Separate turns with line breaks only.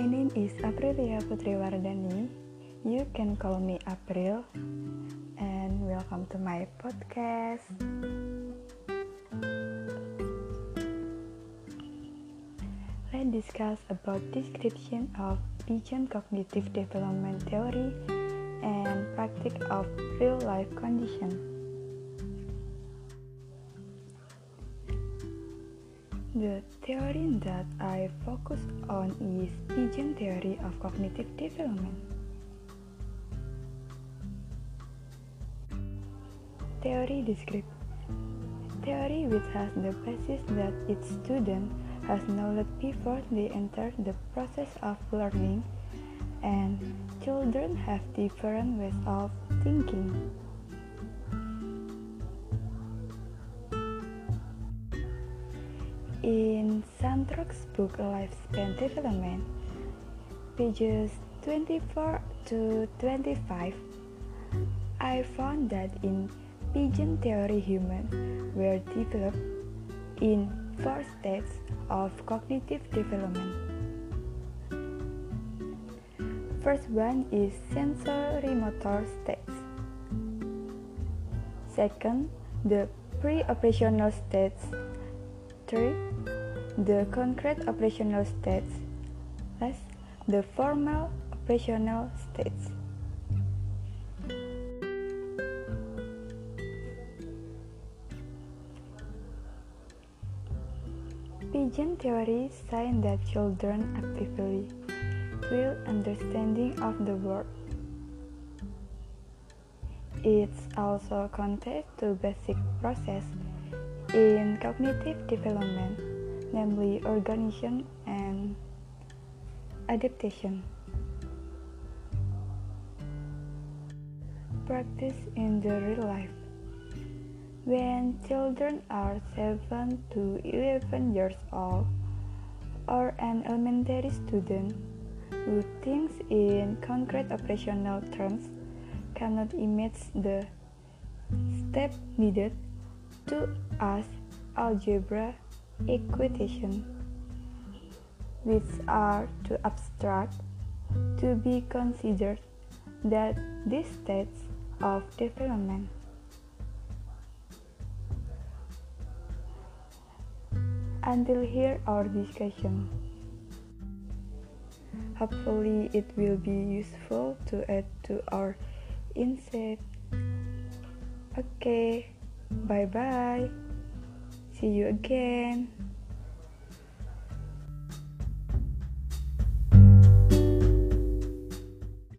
My name is Aprilia Putri Wardani. You can call me April. And welcome to my podcast. Let's discuss about description of Pigeon cognitive development theory and practice of real life conditions. The theory that I focus on is Piaget theory of cognitive development. Theory describes theory which has the basis that its student has knowledge before they enter the process of learning and children have different ways of thinking. In Santrock's book Lifespan Development, pages 24 to 25, I found that in Piaget theory humans were developed in four stages of cognitive development. First one is sensorimotor states. Second, the pre-operational states 3. The concrete operational states. Last, the formal operational states. Piaget theory signs that children actively will understanding of the world. It's also contest to basic process in cognitive development, namely organization and adaptation. Practice in the real life. When children are 7 to 11 years old, or an elementary student who thinks in concrete operational terms cannot imagine the step needed to ask algebra equation, which are too abstract to be considered that these states of development until here our discussion. Hopefully it will be useful to add to our insight. Okay, bye bye. See you again.